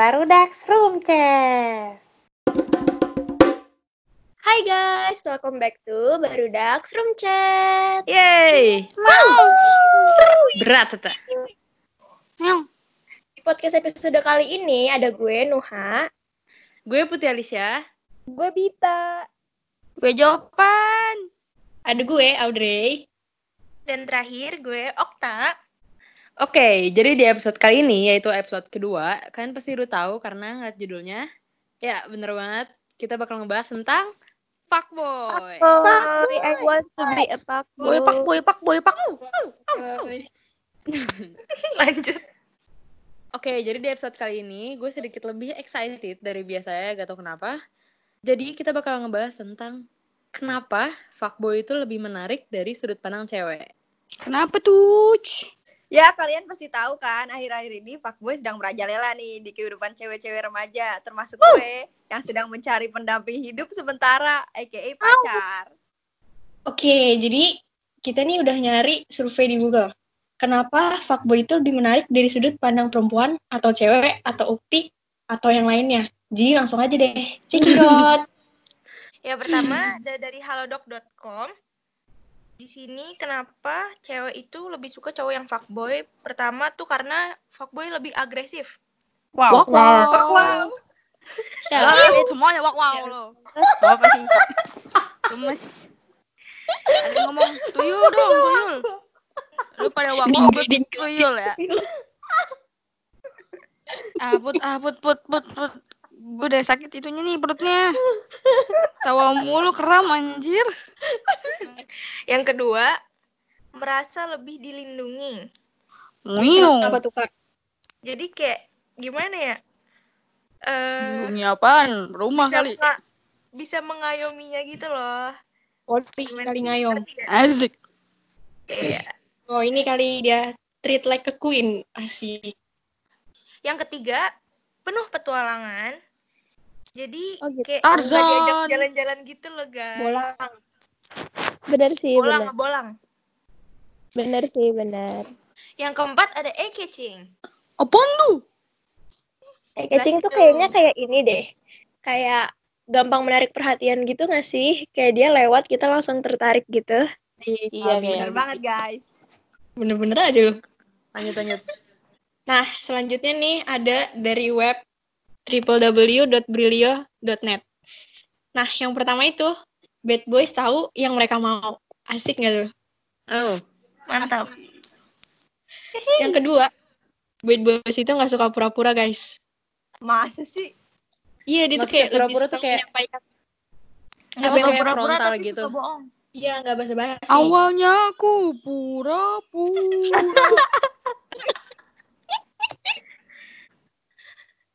Barudax Room Chat. Hai guys, welcome back to Barudax Room Chat. Yeay. Wow. Berat teteh. Di podcast episode kali ini ada gue Nuha, Gue Putih Alicia. gue Bita, Gue Jopan. ada gue Audrey. Dan terakhir gue Okta. Oke, jadi di episode kali ini, yaitu episode kedua, kalian pasti udah tahu karena ngeliat judulnya. Ya, bener banget. Kita bakal ngebahas tentang fuckboy. Fuckboy, I want to be a fuckboy. Boy, fuckboy, fuckboy, fuckboy. Lanjut. Oke, jadi di episode kali ini, gue sedikit lebih excited dari biasanya, gak tau kenapa. Jadi kita bakal ngebahas tentang kenapa fuckboy itu lebih menarik dari sudut pandang cewek. Kenapa tuh? Ya, kalian pasti tahu kan, akhir-akhir ini fuckboy sedang merajalela nih di kehidupan cewek-cewek remaja, termasuk gue yang sedang mencari pendamping hidup sementara, aka pacar. Oke, jadi kita nih udah nyari survei di Google. Kenapa fuckboy itu lebih menarik dari sudut pandang perempuan atau cewek atau ukti atau yang lainnya? Jadi langsung aja deh, cekidot. Ya pertama ada dari halodoc.com. Di sini kenapa cewek itu lebih suka cowok yang fuckboy? Pertama tuh karena fuckboy lebih agresif. Wow. Wak, wak. Wow. Wow, semuanya wak wow lo. Gak apa sih? Gemes. Ada ngomong tuyul dong, tuyul. Lu pada wak wow gue tuyul ya. Ah, put, ah, put, put, put, put. Gue udah sakit itunya nih perutnya. Tawa mulu keram anjir. Yang kedua, merasa lebih dilindungi. Muyung. Apa tuh, Kak? Jadi kayak gimana ya? Eh Bunyi apaan? Rumah bisa kali. menga- bisa mengayominya gitu loh. Wolfie kali ngayom. Asik. Iya. Oh, ini kali dia treat like a queen. Asik. Yang ketiga, penuh petualangan. Jadi Oh, gitu. kayak Tarzan. diajak jalan-jalan gitu loh, guys. Bolang. Bener sih, bolang, bener. bolang. Bener sih, bener. Yang keempat ada eye-catching. Apaan tuh? Eh, catching tuh kayaknya kayak ini deh. Kayak gampang menarik perhatian gitu gak sih? Kayak dia lewat, kita langsung tertarik gitu. Iya, Bener iya. banget, guys. Bener-bener aja lu. Lanjut, lanjut. Nah, selanjutnya nih ada dari web www.brilio.net. Nah, yang pertama itu, bad boys tahu yang mereka mau. Asik nggak tuh? Oh, Mantap. Yang kedua, bad boys itu nggak suka pura-pura, guys. Masa sih? Iya, dia tuh kayak lebih pura-pura suka tuh kayak- menyampaikan. Nggak Pura-pura tapi gitu. suka bohong. Iya, nggak basa-basi. Awalnya aku pura-pura.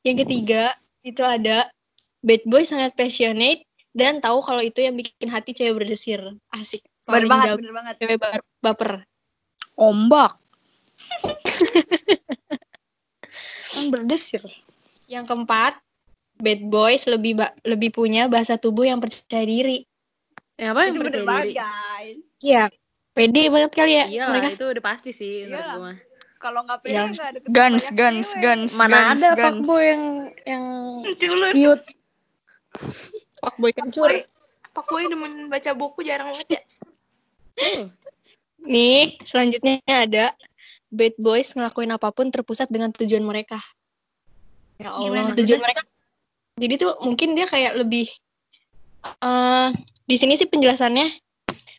Yang ketiga, itu ada bad boy sangat passionate dan tahu kalau itu yang bikin hati cewek berdesir. Asik. Bener banget, bener banget. cewek ba- baper. Ombak. Kan berdesir. Yang keempat, bad boys lebih lebih punya bahasa tubuh yang percaya diri. yang apa yang Itu percaya diri? guys. Iya, pede banget kali ya Iya mereka. itu udah pasti sih menurut Iyalah. gue mah. Kalau nggak pede, Iya. nggak ada Guns, guns, guns, Mana guns, ada guns. fuckboy yang yang Culun. cute. Fuckboy kencur. Fuckboy, demen baca buku jarang banget ya. Nih, selanjutnya ada bad boys ngelakuin apa pun terpusat dengan tujuan mereka. Ya Allah, Gimana tujuan mereka. Jadi tuh mungkin dia kayak lebih eh di sini sih penjelasannya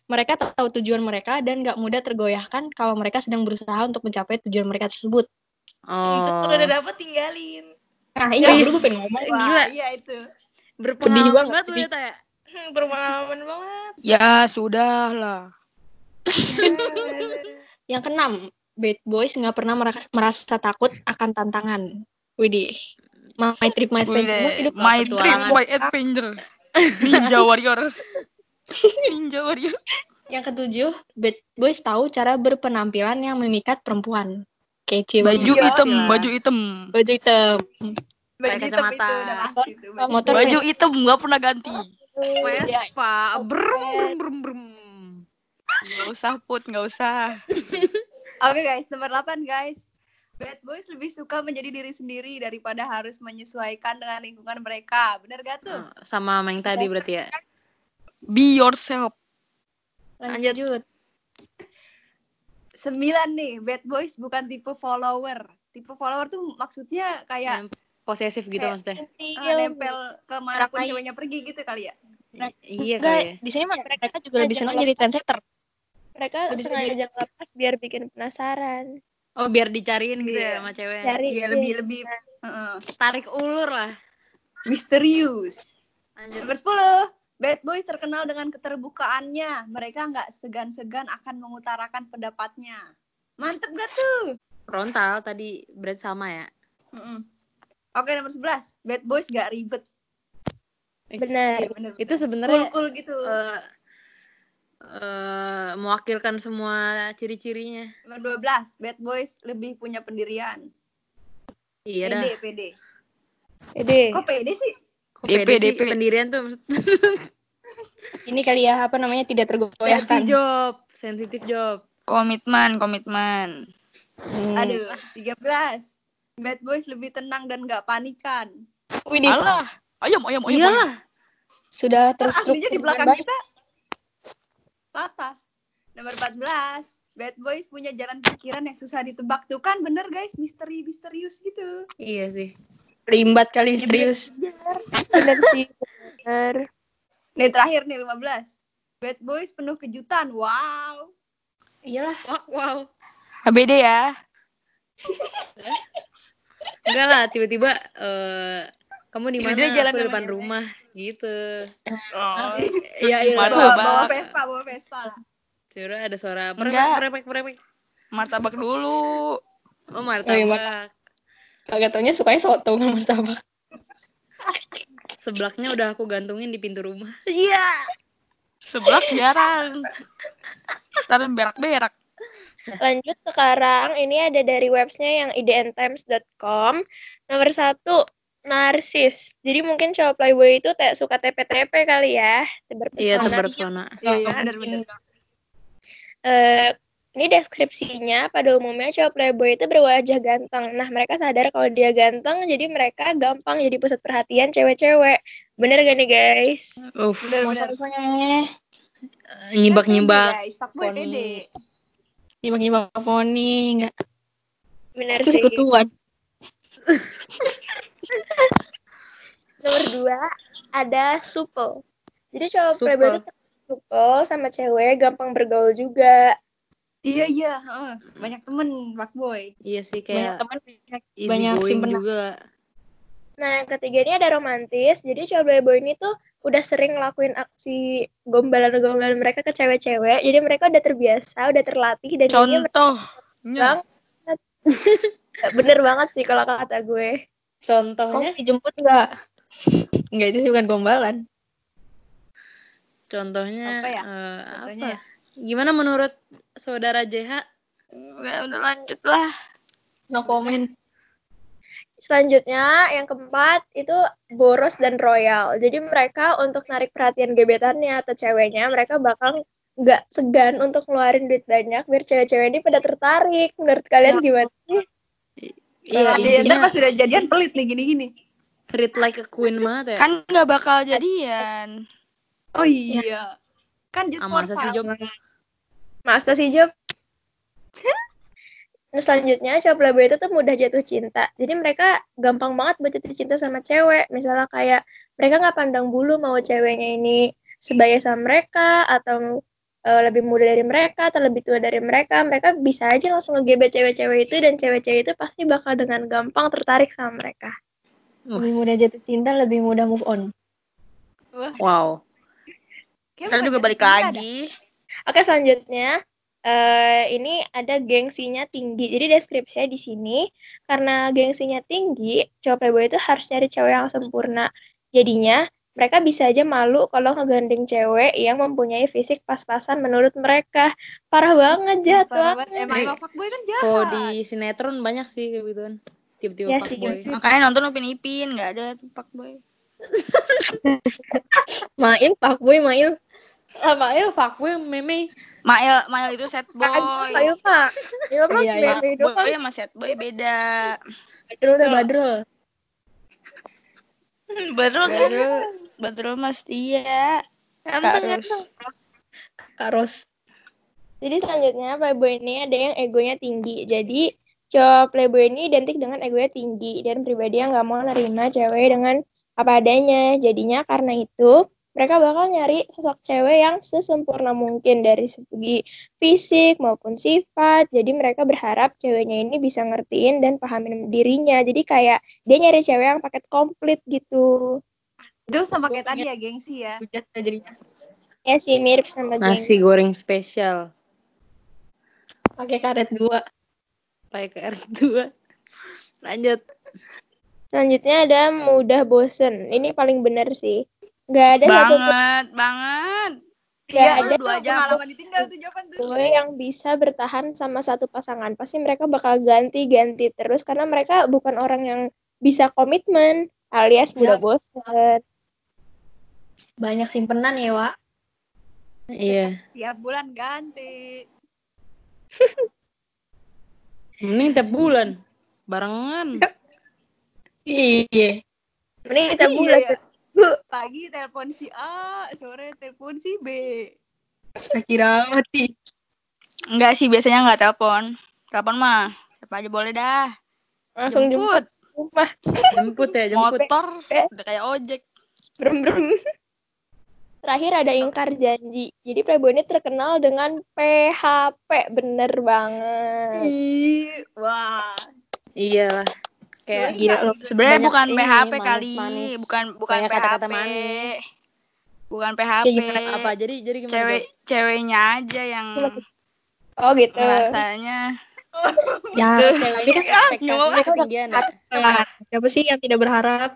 mereka tahu tujuan mereka dan gak mudah tergoyahkan kalau mereka sedang berusaha untuk mencapai tujuan mereka tersebut. Oh. udah dapet tinggalin. Nah, iya, dulu gue pengen ngomong. Wah, Gila. iya itu. Berpengalaman banget, banget lu ya, Taya. Berpengalaman banget. Ya, sudah lah. Yang keenam, bad boys nggak pernah merasa, merasa takut akan tantangan. Widih. My trip, my hidup my trip, my adventure. Ninja warrior. Ninja warrior. Yang ketujuh, bad boys tahu cara berpenampilan yang memikat perempuan. Kece banget. Baju Iya. hitam, Gila. baju hitam. Baju hitam. Baju hitam itu udah pasti itu. Baju Motor Baju hitam nggak pernah ganti. Vespa, brum brum brum brum. Nggak usah put, nggak usah. Oke guys, nomor 8 guys. Bad boys lebih suka menjadi diri sendiri daripada harus menyesuaikan dengan lingkungan mereka. Bener gak tuh? Oh, sama sama yang tadi berarti ya. Be yourself. Lanjut. Sembilan nih, bad boys bukan tipe follower. Tipe follower tuh maksudnya kayak Yang posesif gitu Kayak- maksudnya. ah, nempel ke mana pun lain. ceweknya pergi gitu kali ya. I- iya kali ya. di sini mah mereka juga lebih senang jadi trendsetter. Mereka Lebih sengaja jadi- lepas biar bikin penasaran. Oh, biar dicariin gitu Iya. ya sama cewek. Cari Iya, lebih lebih heeh, Tarik ulur lah. misterius. Lanjut. Nomor 10. Bad boys terkenal dengan keterbukaannya. Mereka nggak segan-segan akan mengutarakan pendapatnya. Mantep gak tuh? Frontal tadi berat sama ya. Mm-mm. Oke, nomor 11. Bad boys gak ribet. Benar. Iya, bener. Itu sebenarnya Cool-cool gitu. eh eh, mewakilkan semua ciri-cirinya. Nomor 12. Bad boys lebih punya pendirian. Iya dah. Pede, pede. Pede. Kok pede sih? Kok DP, pede sih DP. pendirian tuh maksud- Ini kali ya apa namanya tidak sensitif tergoyahkan. job, sensitif job. Komitmen, komitmen. Hmm. Aduh, 13. Bad boys lebih tenang dan gak panikan. Widih, Alah. Ayam, ayam, ayam. ayam. Iyalah. sudah Ntar terstruktur ahlinya di belakang baik. kita. Patah. Nomor 14. Bad boys punya jalan pikiran yang susah ditebak. Tuh kan bener guys, misteri misterius gitu. Iya sih. Rimbat kali serius. Bener sih. Bener. Nih terakhir nih 15. Bad boys penuh kejutan. Wow. Iyalah. Wow, wow. HBD ya. Enggak lah, tiba-tiba eh kamu di mana? Jalan Aku sama depan rumah gitu. Oh. Iya, iya. Martabak. Bawa, Bawa, Vespa, bawa Vespa lah. Tiba ada suara Enggak. prepek, prepek, prepek. Martabak dulu. Oh, Oh, iya, martabak. Kagak taunya sukanya soto sama martabak. Seblaknya udah aku gantungin di pintu rumah. Iya. Seblak jarang. Ntar berak-berak. Lanjut sekarang ini ada dari websnya yang idntimes.com. Nomor satu narsis. Jadi mungkin cowok playboy itu kayak suka TP-TP kali ya. Tebar Iya, tebar pesona. Iya, bener-bener. Eh, ini deskripsinya pada umumnya cowok playboy itu berwajah ganteng. Nah, mereka sadar kalau dia ganteng, jadi mereka gampang jadi pusat perhatian cewek-cewek. Bener gak nih guys? Uff. Masa soalnya nyibak-nyibak. Poni. pede. nyibak-nyibak poni enggak. Bener sih. sekutuan. Nomor dua ada supel. Jadi cowok Supel. playboy itu supel sama cewek, gampang bergaul juga. Iya, iya. heeh. Banyak temen fuckboy. Iya sih Banyak kayak teman easy banyak going simpenan. juga. Nah, yang ketiga ini ada romantis. Jadi cowok playboy ini tuh udah sering ngelakuin aksi gombalan-gombalan mereka ke cewek-cewek. Jadi mereka udah terbiasa, udah terlatih dan Contohnya. banget. Bener banget sih kalau kata gue. Contohnya, Kamu dijemput enggak? Enggak itu sih bukan gombalan. contohnya Apa ya? eh, Contohnya apa? Gimana menurut saudara JH? Udah, udah lanjut lah. No comment. Selanjutnya, yang keempat itu boros dan royal. Jadi mereka untuk narik perhatian gebetannya atau ceweknya, mereka bakal nggak segan untuk ngeluarin duit banyak biar cewek-cewek ini pada tertarik. Menurut kalian Ya. gimana sih? Iya, dia intinya pas sudah jadian pelit nih gini-gini. treat like a queen banget ya. Kan nggak bakal jadian. Oh iya. Kan just Ah, for fun. Masa sih, Job? Terus selanjutnya, cowok playboy itu tuh mudah jatuh cinta. Jadi mereka gampang banget buat jatuh cinta sama cewek. Misalnya kayak mereka nggak pandang bulu mau ceweknya ini sebaya sama mereka atau eh, lebih muda dari mereka atau lebih tua dari mereka. Mereka bisa aja langsung ngegebet cewek-cewek itu dan cewek-cewek itu pasti bakal dengan gampang tertarik sama mereka. Lebih mudah jatuh cinta, lebih mudah move on. Wow. Ntar juga balik lagi. Oke, selanjutnya eh ini ada gengsinya tinggi. Jadi deskripsinya di sini karena gengsinya tinggi, cowok playboy itu harus nyari cewek yang sempurna. Jadinya mereka bisa aja malu kalau ngegandeng cewek yang mempunyai fisik pas-pasan menurut mereka. Parah banget, jahat Parah banget. banget. Emang, Eh, fuckboy kan jahat. Kalau di sinetron banyak sih kayak gituan. Tiba-tiba sih, fuckboy. iya sih. Makanya nonton Upin Ipin, nggak ada fuckboy. Main fuckboy, main. Apa ya fuckboy meme Mael, Mael itu set boy. Pak Ilma. Ilma Iya, gimana Pak kehidupan? boy sama set boy beda. Badrul deh, Badrul. Baru kan? Badrul, Badrul mas iya. Kak Rus. Kak Ros. Jadi selanjutnya playboy ini ada yang egonya tinggi. Jadi cowok playboy ini identik dengan egonya tinggi dan pribadi yang nggak mau nerima cewek dengan apa adanya. Jadinya karena itu mereka bakal nyari sosok cewek yang sesempurna mungkin dari segi fisik maupun sifat. Jadi mereka berharap ceweknya ini bisa ngertiin dan pahamin dirinya. Jadi kayak dia nyari cewek yang paket komplit gitu. Itu sama kayak tadi ya, gengsi ya. Ya sih mirip sama geng. Nasi goreng spesial. Pakai karet dua. Pakai KR2. Lanjut. Selanjutnya ada mudah bosen. Ini paling bener sih. Nggak ada satu Banget, banget. Nggak Iya, ada dua jam. pengalaman ditinggal tuh jawaban tuh. yang bisa bertahan sama satu pasangan. Pasti mereka bakal ganti-ganti terus karena mereka bukan orang yang bisa komitmen alias mudah bosen. Banyak simpenan ya, Wak. Iya. Tiap bulan ganti. Mending tiap bulan. Barengan. Iya. Mending kita Iya, bulan. iya. Pagi telepon si A, sore telepon si B. Kira mati. Enggak sih, biasanya enggak telepon. Telepon mah, siapa aja boleh dah. Langsung jemput Jemput. Jemput ya, jemput. motor, udah kayak ojek. Brem brem. Terakhir ada ingkar janji. Jadi Playboy ini terkenal dengan PHP. Bener banget. Ih, wah. Iya lah. Kayak Gila loh. Sebenarnya bukan ini, PHP kali, manis-manis. bukan bukan Banyak PHP. kata-kata manis. Bukan PHP. Kayak gimana? apa? Jadi jadi gimana? Cewek ceweknya aja yang Oh gitu. rasanya Ya, tapi kan Ekspektasinya ketinggian ya. siapa sih yang tidak berharap?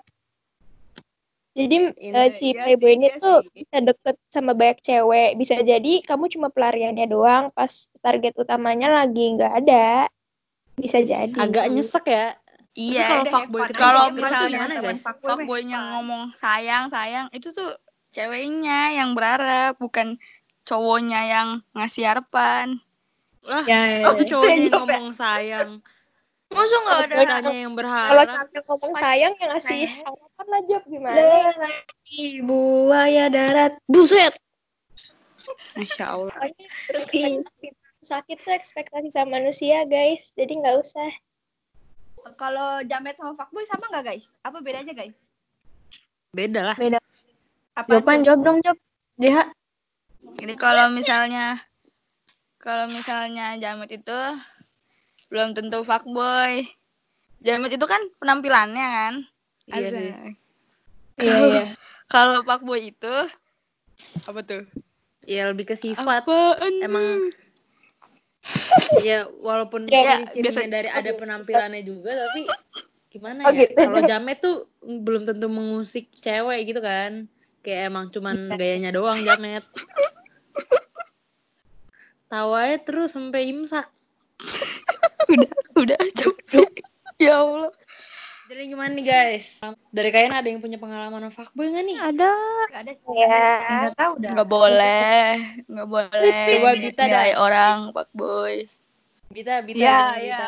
Jadi Ini- eh, si iya Playboy ini iya tuh sih. bisa deket sama banyak cewek. Bisa jadi kamu cuma pelariannya doang, pas target utamanya lagi nggak ada. Bisa jadi. Agak nyesek ya. Iya. kalau fuckboy Kalau misalnya fuckboynya fun. ngomong sayang sayang itu tuh ceweknya yang berharap bukan cowoknya yang ngasih harapan Wah, Ya, ya, ya. cowoknya yang ngomong sayang. Masa nggak ada? Kitanya yang Kalau berharap. cewek ngomong sayang yang ngasih harapan lah Job gimana? Lagi buaya darat. Buset. masya allah sakit tuh ekspektasi sama manusia guys. Jadi nggak usah. Kalau jamet sama fuckboy sama nggak guys? Apa bedanya guys? Beda lah. Apa Jawaban jawab dong, jawab. JH. jadi kalau misalnya kalau misalnya jamet itu belum tentu fuckboy jamet itu kan penampilannya kan Iya. Iya, iya. kalau fuckboy itu apa tuh Ya lebih ke sifat. Apaan Emang ya walaupun Ya, ciri-cirinya biasa- dari ada penampilannya juga tapi gimana Oh, ya gitu. kalau jamet tuh belum tentu mengusik cewek gitu kan. Kayak emang cuman gayanya doang jamet tawanya terus sampai imsak. Udah cukup. Ya allah jadi gimana nih guys dari kalian ada yang punya pengalaman sama fuckboy nggak nih ada Nggak ada sih. Ya. Nggak tahu dah. nggak boleh nggak boleh Coba Bita nilai dah. orang fuckboy Bita Bita Iya, iya.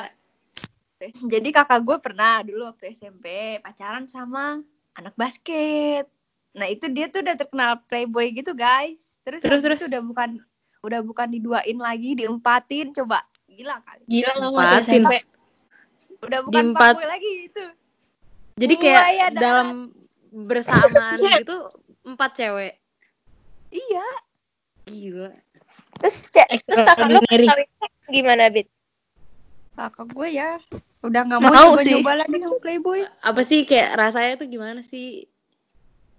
Jadi kakak gue pernah dulu waktu SMP pacaran sama anak basket. Nah itu dia tuh udah terkenal playboy gitu guys. Terus Terus, terus. itu udah bukan udah bukan diduain lagi, diempatin coba gila kali. Gila masih Empatin. SMP. Udah bukan Diempat- fuckboy lagi itu. Jadi kayak Buaya darat. dalam bersamaan gitu empat cewek Iya. gila Terus ce- terus kakak lu gimana Bit? Kakak gue ya udah nggak Mau coba-coba lagi sama playboy. apa sih kayak rasanya tuh gimana sih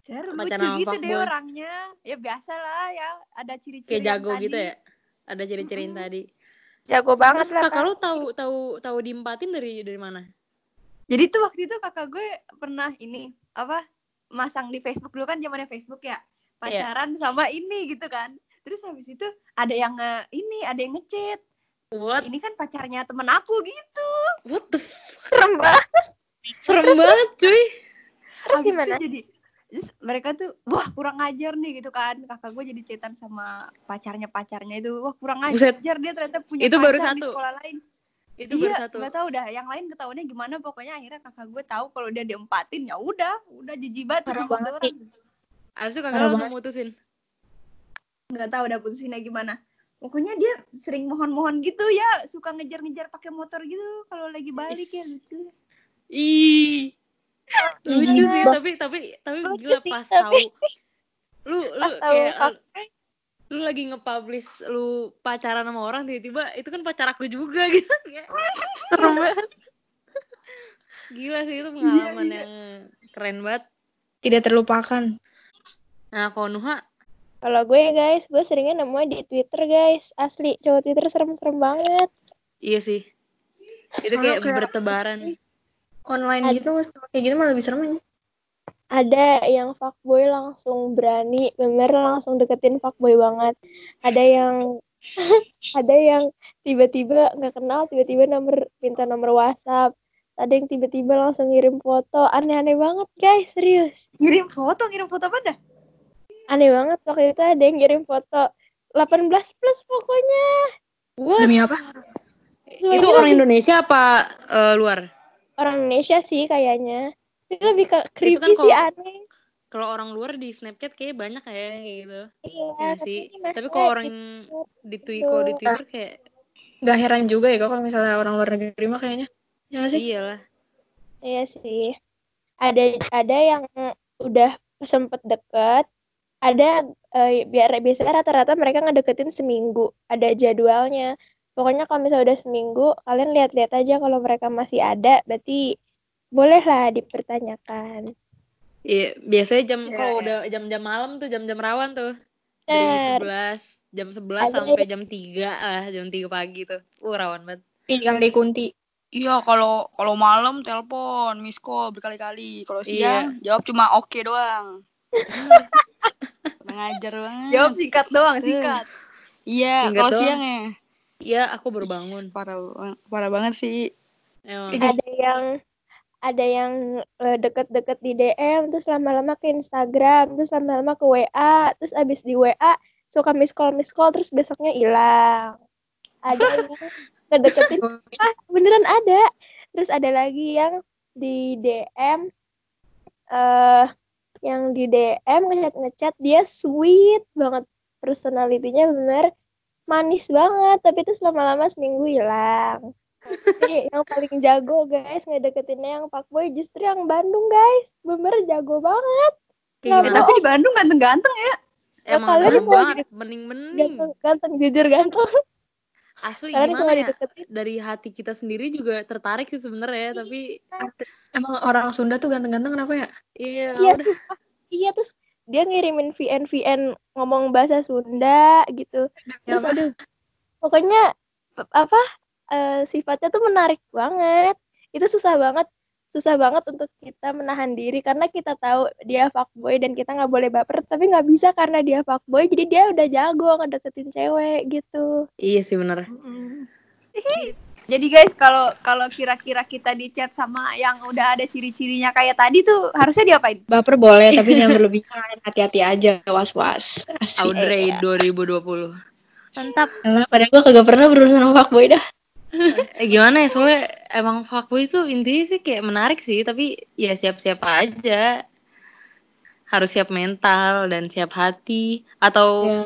Seru Pacaran lucu gitu deh orangnya. Ya biasa lah ya ada ciri-ciri kayak yang jago tadi. gitu ya ada ciri-ciriin tadi Jago banget terus lah. kakak Kak. lu tahu tahu tahu diempatin dari dari mana Jadi tuh waktu itu kakak gue pernah ini apa masang di Facebook dulu kan zamannya Facebook ya pacaran sama ini gitu kan. Terus habis itu ada yang nge, ini ada yang ngechat. what Ini kan pacarnya temen aku gitu. what the Serem banget. serem banget cuy Terus Habis itu gimana? jadi terus mereka tuh wah kurang ajar nih gitu kan kakak gue jadi cetan sama pacarnya pacarnya itu wah kurang Buset. ajar dia ternyata punya Itu baru pacar di satu. sekolah lain Itu baru iya satu. nggak tahu dah. Yang lain ketahuannya gimana pokoknya akhirnya kakak gue tahu kalau dia diempatin ya udah udah jijibat Parah sama banget, orang Abis itu kakak Parah langsung mutusin. nggak tahu udah putusinnya gimana. Pokoknya dia sering mohon-mohon gitu ya. Suka ngejar-ngejar pakai motor gitu kalau lagi balik ya lucu. Ih. Lucu Jijik sih, banget. tapi tapi tapi Lucu gila sih, pas tapi- tahu. Lu lu Pas kayak lu lagi nge-publish lu pacaran sama orang tiba-tiba itu kan pacar aku juga gitu Kayak serem banget. Gila sih itu pengalaman yang keren banget. Tidak terlupakan. nah kalau Nuha? Kalau gue guys, gue seringnya nemunya di Twitter guys. Asli, cowok Twitter serem-serem banget. iya sih. Itu Soalnya kayak kayak- bertebaran Online Ada- gitu, kayak gitu malah lebih serem ya. Ada yang fuckboy langsung berani, bener langsung deketin fuckboy banget. Ada yang ada yang tiba-tiba nggak kenal, tiba-tiba nomor minta nomor WhatsApp. Ada yang tiba-tiba langsung ngirim foto, aneh-aneh banget guys, serius. ngirim foto ngirim foto apa dah Aneh banget waktu itu ada yang ngirim foto 18 plus pokoknya. Demi apa? itu Semuanya orang Indonesia apa eh, luar orang Indonesia sih kayaknya. Ini lebih ke kan creepy sih kalau- aneh. kalau orang luar di Snapchat kayak banyak kayak kayak gitu Iya, ya tapi sih tapi kalau orang gitu. di Twitter kalau di Twitter kayak Gak heran juga ya kalau misalnya orang luar negeri mah kayaknya. Ya nggak sih? iyalah Iya sih. Ada ada yang udah sempet deket, ada eh, biar biasanya rata-rata mereka ngedeketin seminggu, ada jadwalnya. Pokoknya kalau misalnya udah seminggu, kalian lihat-lihat aja kalau mereka masih ada, berarti bolehlah dipertanyakan. Iya, biasanya jam Iya, kalau iya. udah jam-jam malam tuh jam-jam rawan tuh. Dari Bener. 11, jam 11 Ada sampai jam 3 lah, jam 3 pagi tuh. Uh, rawan banget. Tinggal di kunti. Iya, kalau kalau malam telepon, miss call berkali-kali. Kalau siang jawab cuma oke doang. Kurang ajar banget. jawab singkat doang singkat Iya, kalau doang. siang ya. Iya, aku baru bangun. Parah, parah banget sih. Emang. Ada yang ada yang eh, deket-deket di DM, terus lama-lama ke Instagram, terus lama-lama ke WA, terus abis di WA suka miss call miss call, terus besoknya hilang. Ada yang ngedeketin ah beneran ada? Terus ada lagi yang di DM eh yang di DM ngechat ngechat dia sweet banget. Personalitinya bener manis banget tapi terus lama-lama seminggu hilang tapi yang paling jago guys ngedeketinnya yang fuckboy justru yang Bandung guys. Bener jago banget. Nggak Eh, tapi di Bandung ganteng-ganteng ya. Emang kalian ganteng banget, bening-bening. ganteng ganteng jujur ganteng. Asli kalian gimana ya? dideketin. Dari hati kita sendiri juga tertarik sih sebenarnya, tapi Emang orang Sunda tuh ganteng-ganteng kenapa ya? iya, iya iya terus dia ngirimin VN VN ngomong bahasa Sunda gitu. Terus Apa? aduh pokoknya apa eh, sifatnya tuh menarik banget itu susah banget susah banget untuk kita menahan diri karena kita tahu dia fuckboy dan kita nggak boleh baper tapi nggak bisa karena dia fuckboy jadi dia udah jago ngedeketin cewek gitu Iya sih bener. Jadi guys, kalau kalau kira-kira kita di chat sama yang udah ada ciri-cirinya kayak tadi tuh harusnya diapain? Baper boleh, tapi jangan berlebihan. Hati-hati aja, was-was. Audrey 2020. mantap Alah, padahal gue kagak pernah berurusan sama fuckboy dah. Eh gimana ya, soalnya emang fuckboy itu intinya sih kayak menarik sih, tapi ya siap-siap aja. Harus siap mental dan siap hati. Atau Ya.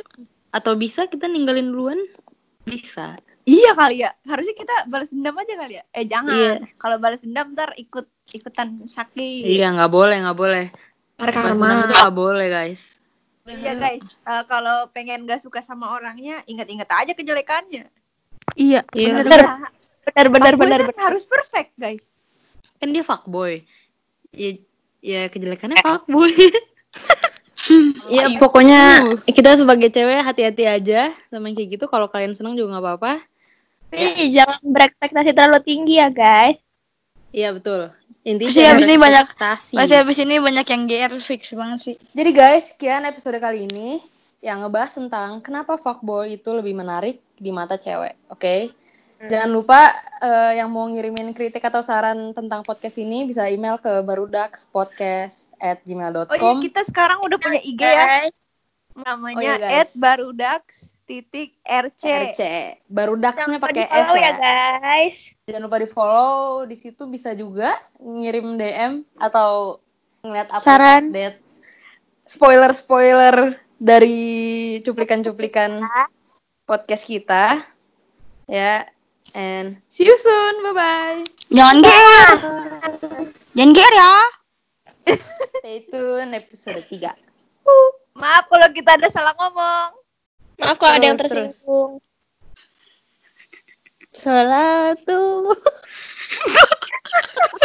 atau bisa kita ninggalin duluan? Bisa. Iya kali ya. Harusnya kita balas dendam aja kali ya. Eh jangan. Iya. Kalau balas dendam ntar ikut ikutan sakit. Iya, nggak boleh, nggak boleh. Karma. nggak boleh, guys. Iya guys. Eh, kalau pengen gak suka sama orangnya, ingat-ingat aja kejelekannya. Iya, iya. bener Iya. benar benar Fuckboy benar kan harus perfect guys. Kan dia fuckboy. Ya, ya kejelekannya fuckboy. Ya pokoknya kita sebagai cewek hati-hati aja sama yang kayak gitu. Kalau kalian senang juga nggak apa-apa. Tapi jangan berekspektasi terlalu tinggi ya guys Iya betul. Intinya Masih jangan abis ini banyak-. Masih habis ini banyak yang GR fix banget sih. Jadi guys, sekian episode kali ini yang ngebahas tentang kenapa fuckboy itu lebih menarik di mata cewek. Oke. Jangan lupa eh, yang mau ngirimin kritik atau saran tentang podcast ini bisa email ke barudakspodcast@gmail.com. Oh iya kita sekarang udah punya IG ya. Namanya Oh iya, guys. @barudax titik RC. RC. Barudaksnya jangan lupa pakai S ya. ya guys. Jangan lupa di follow. Di situ bisa juga ngirim DM atau ngeliat apa Saran. update spoiler spoiler dari cuplikan-cuplikan podcast kita. Ya. And see you soon. Bye bye. Jangan GR. Jangan GR ya. Stay tune episode 3. Maaf kalau kita ada salah ngomong. Maaf kalau ada yang tersinggung. Salatu.